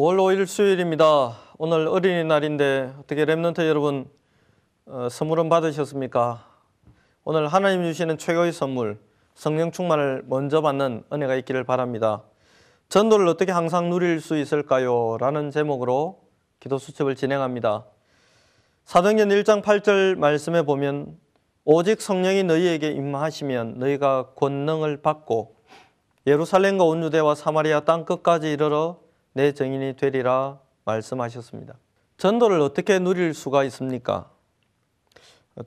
5월 5일 수요일입니다. 오늘 어린이날인데 어떻게 랩런트 여러분 어, 선물은 받으셨습니까? 오늘 하나님 주시는 최고의 선물 성령 충만을 먼저 받는 은혜가 있기를 바랍니다. 전도를 어떻게 항상 누릴 수 있을까요? 라는 제목으로 기도 수첩을 진행합니다. 사도행전 1장 8절 말씀에 보면 오직 성령이 너희에게 임하시면 너희가 권능을 받고 예루살렘과 온 유대와 사마리아 땅 끝까지 이르러 내 증인이 되리라 말씀하셨습니다. 전도를 어떻게 누릴 수가 있습니까?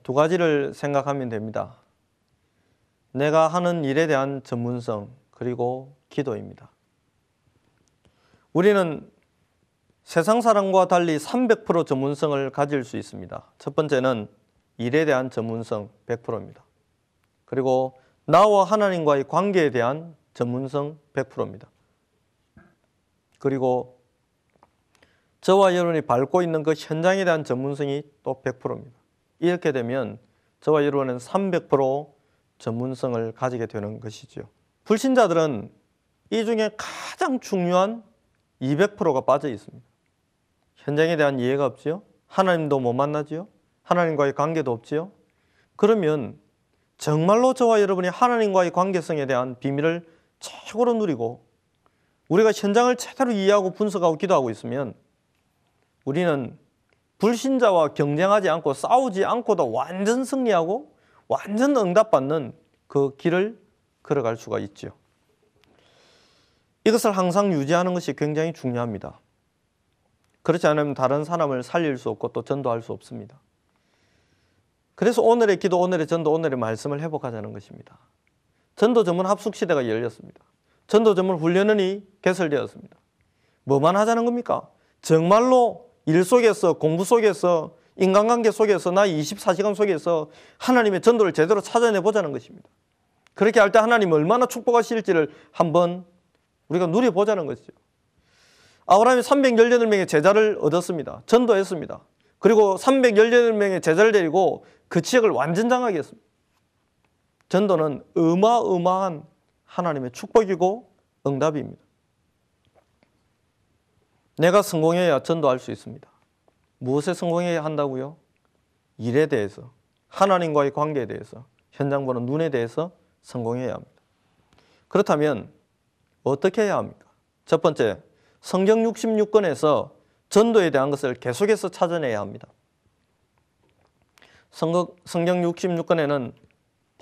두 가지를 생각하면 됩니다. 내가 하는 일에 대한 전문성 그리고 기도입니다. 우리는 세상 사람과 달리 300% 전문성을 가질 수 있습니다. 첫 번째는 일에 대한 전문성 100%입니다. 그리고 나와 하나님과의 관계에 대한 전문성 100%입니다. 그리고 저와 여러분이 밟고 있는 그 현장에 대한 전문성이 또 100%입니다. 이렇게 되면 저와 여러분은 300% 전문성을 가지게 되는 것이죠. 불신자들은 이 중에 가장 중요한 200%가 빠져 있습니다. 현장에 대한 이해가 없지요. 하나님도 못 만나지요. 하나님과의 관계도 없지요. 그러면 정말로 저와 여러분이 하나님과의 관계성에 대한 비밀을 최고로 누리고 우리가 현장을 제대로 이해하고 분석하고 기도하고 있으면 우리는 불신자와 경쟁하지 않고 싸우지 않고도 완전 승리하고 완전 응답받는 그 길을 걸어갈 수가 있죠. 이것을 항상 유지하는 것이 굉장히 중요합니다. 그렇지 않으면 다른 사람을 살릴 수 없고 또 전도할 수 없습니다. 그래서 오늘의 기도, 오늘의 전도, 오늘의 말씀을 회복하자는 것입니다. 전도 전문 합숙 시대가 열렸습니다. 전도 전문 훈련원이 개설되었습니다. 뭐만 하자는 겁니까? 정말로 일 속에서 공부 속에서 인간관계 속에서 나 24시간 속에서 하나님의 전도를 제대로 찾아내 보자는 것입니다. 그렇게 할 때 하나님 얼마나 축복하실지를 한번 우리가 누려보자는 것이죠. 아브라함이 318명의 제자를 얻었습니다. 전도했습니다. 그리고 318명의 제자를 데리고 그 지역을 완전 장악게 했습니다. 전도는 어마어마한 하나님의 축복이고 응답입니다. 내가 성공해야 전도할 수 있습니다. 무엇에 성공해야 한다고요? 일에 대해서, 하나님과의 관계에 대해서, 현장 보는 눈에 대해서 성공해야 합니다. 그렇다면 어떻게 해야 합니까? 첫 번째, 성경 66권에서 전도에 대한 것을 계속해서 찾아내야 합니다. 성경 66권에는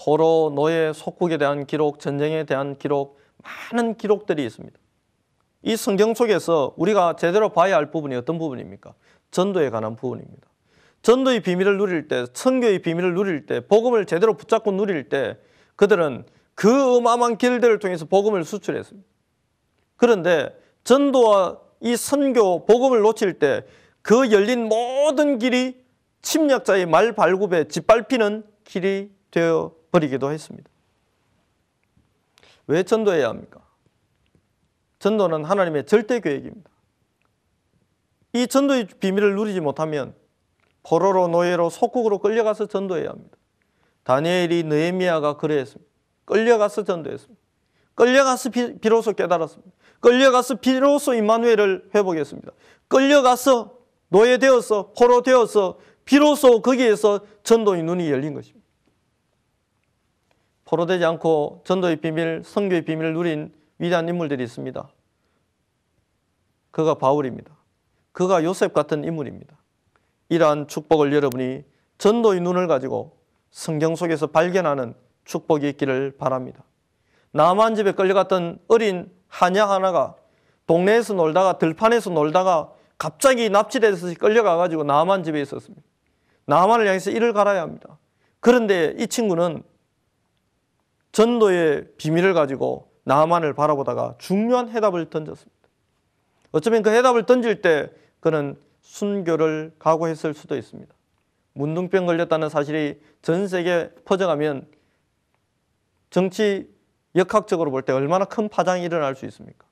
포로, 노예, 속국에 대한 기록, 전쟁에 대한 기록, 많은 기록들이 있습니다. 이 성경 속에서 우리가 제대로 봐야 할 부분이 어떤 부분입니까? 전도에 관한 부분입니다. 전도의 비밀을 누릴 때, 선교의 비밀을 누릴 때, 복음을 제대로 붙잡고 누릴 때 그들은 그 어마어마한 길들을 통해서 복음을 수출했습니다. 그런데 전도와 이 선교, 복음을 놓칠 때 그 열린 모든 길이 침략자의 말 발굽에 짓밟히는 길이 되어 버리기도 했습니다. 왜 전도해야 합니까? 전도는 하나님의 절대 계획입니다. 이 전도의 비밀을 누리지 못하면 포로로 노예로 속국으로 끌려가서 전도해야 합니다. 다니엘이 느헤미야가 그러했습니다. 끌려가서 전도했습니다. 끌려가서 비, 비로소 깨달았습니다. 끌려가서 비로소 임마누엘을 회복했습니다. 끌려가서 노예되어서 포로 되어서 비로소 거기에서 전도의 눈이 열린 것입니다. 포로되지 않고 전도의 비밀, 성교의 비밀을 누린 위대한 인물들이 있습니다. 그가 바울입니다. 그가 요셉 같은 인물입니다. 이러한 축복을 여러분이 전도의 눈을 가지고 성경 속에서 발견하는 축복이 있기를 바랍니다. 남한 집에 끌려갔던 어린 하냐 하나가 동네에서 놀다가 들판에서 놀다가 갑자기 납치돼서 끌려가 가지고 남한 집에 있었습니다. 남한을 향해서 이를 갈아야 합니다. 그런데 이 친구는 전도의 비밀을 가지고 나만을 바라보다가 중요한 해답을 던졌습니다. 어쩌면 그 해답을 던질 때 그는 순교를 각오했을 수도 있습니다. 문둥병 걸렸다는 사실이 전 세계에 퍼져가면 정치 역학적으로 볼 때 얼마나 큰 파장이 일어날 수 있습니까?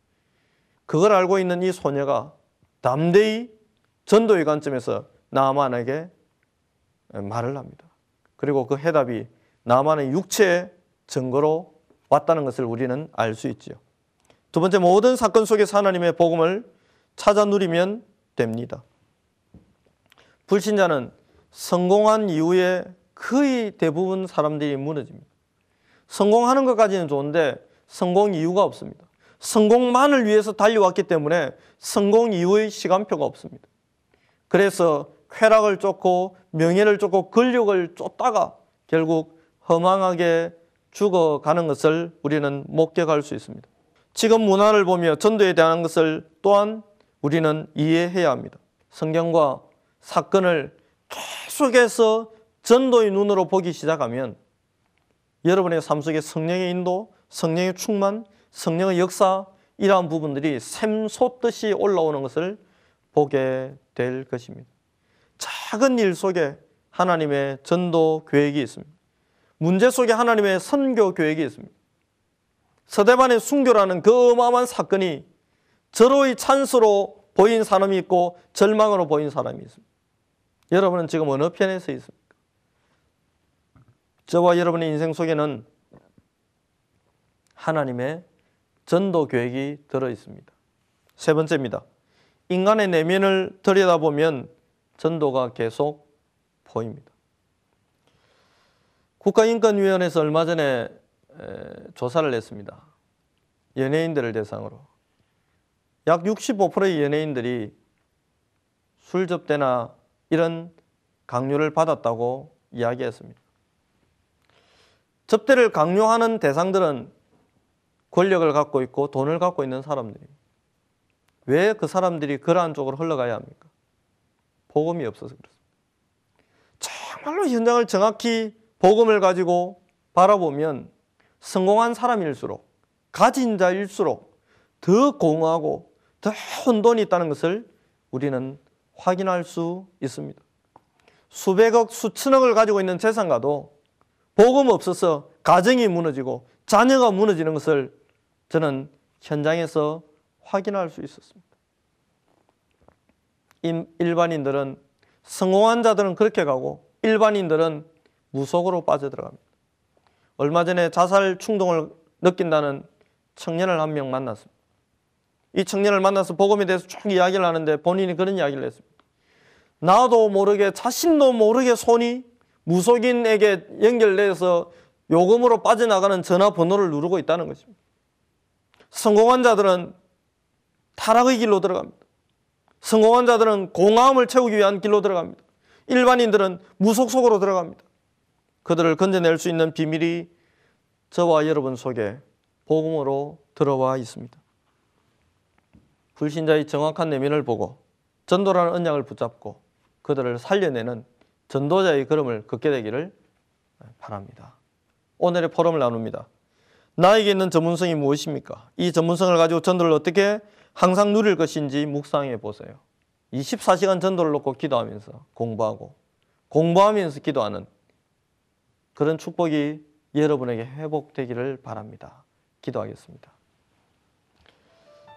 그걸 알고 있는 이 소녀가 담대히 전도의 관점에서 나만에게 말을 합니다. 그리고 그 해답이 나만의 육체의 증거로 왔다는 것을 우리는 알 수 있지요. 두 번째 모든 사건 속에서 하나님의 복음을 찾아 누리면 됩니다. 불신자는 성공한 이후에 거의 대부분 사람들이 무너집니다. 성공하는 것까지는 좋은데 성공 이유가 없습니다. 성공만을 위해서 달려왔기 때문에 성공 이후의 시간표가 없습니다. 그래서 쾌락을 쫓고 명예를 쫓고 권력을 쫓다가 결국 허망하게 죽어가는 것을 우리는 목격할 수 있습니다. 지금 문화를 보며 전도에 대한 것을 또한 우리는 이해해야 합니다. 성경과 사건을 계속해서 전도의 눈으로 보기 시작하면 여러분의 삶 속에 성령의 인도, 성령의 충만, 성령의 역사 이러한 부분들이 샘솟듯이 올라오는 것을 보게 될 것입니다. 작은 일 속에 하나님의 전도 계획이 있습니다. 문제 속에 하나님의 선교 계획이 있습니다. 서대반의 순교라는 그 어마어마한 사건이 절호의 찬스로 보인 사람이 있고 절망으로 보인 사람이 있습니다. 여러분은 지금 어느 편에 서 있습니까? 저와 여러분의 인생 속에는 하나님의 전도 계획이 들어 있습니다. 세 번째입니다. 인간의 내면을 들여다보면 전도가 계속 보입니다. 국가인권위원회에서 얼마 전에 조사를 했습니다. 연예인들을 대상으로. 약 65%의 연예인들이 술 접대나 이런 강요를 받았다고 이야기했습니다. 접대를 강요하는 대상들은 권력을 갖고 있고 돈을 갖고 있는 사람들입니다. 왜 그 사람들이 그러한 쪽으로 흘러가야 합니까? 복음이 없어서 그렇습니다. 정말로 현장을 정확히 복음을 가지고 바라보면 성공한 사람일수록 가진 자일수록 더 공허하고 더 혼돈이 있다는 것을 우리는 확인할 수 있습니다. 수백억, 수천억을 가지고 있는 재산가도 복음 없어서 가정이 무너지고 자녀가 무너지는 것을 저는 현장에서 확인할 수 있었습니다. 일반인들은 성공한 자들은 그렇게 가고 일반인들은 무속으로 빠져들어갑니다. 얼마 전에 자살 충동을 느낀다는 청년을 한 명 만났습니다. 이 청년을 만나서 복음에 대해서 쭉 이야기를 하는데 본인이 그런 이야기를 했습니다. 나도 모르게 자신도 모르게 손이 무속인에게 연결돼서 요금으로 빠져나가는 전화번호를 누르고 있다는 것입니다. 성공한 자들은 타락의 길로 들어갑니다. 성공한 자들은 공허함을 채우기 위한 길로 들어갑니다. 일반인들은 무속 속으로 들어갑니다. 그들을 건져낼 수 있는 비밀이 저와 여러분 속에 복음으로 들어와 있습니다. 불신자의 정확한 내면을 보고 전도라는 언약을 붙잡고 그들을 살려내는 전도자의 걸음을 걷게 되기를 바랍니다. 오늘의 포럼을 나눕니다. 나에게 있는 전문성이 무엇입니까? 이 전문성을 가지고 전도를 어떻게 항상 누릴 것인지 묵상해 보세요. 24시간 전도를 놓고 기도하면서 공부하고 공부하면서 기도하는 그런 축복이 여러분에게 회복되기를 바랍니다. 기도하겠습니다.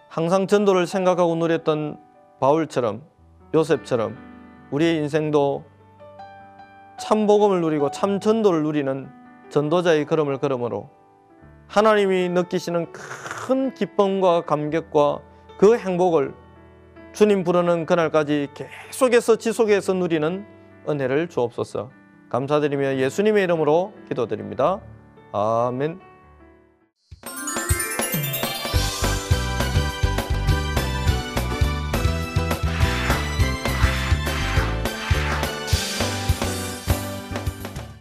항상 전도를 생각하고 누렸던 바울처럼 요셉처럼 우리의 인생도 참 복음을 누리고 참 전도를 누리는 전도자의 걸음을 걸음으로 하나님이 느끼시는 큰 기쁨과 감격과 그 행복을 주님 부르는 그날까지 계속해서 지속해서 누리는 은혜를 주옵소서. 감사드리며 예수님의 이름으로 기도드립니다. 아멘.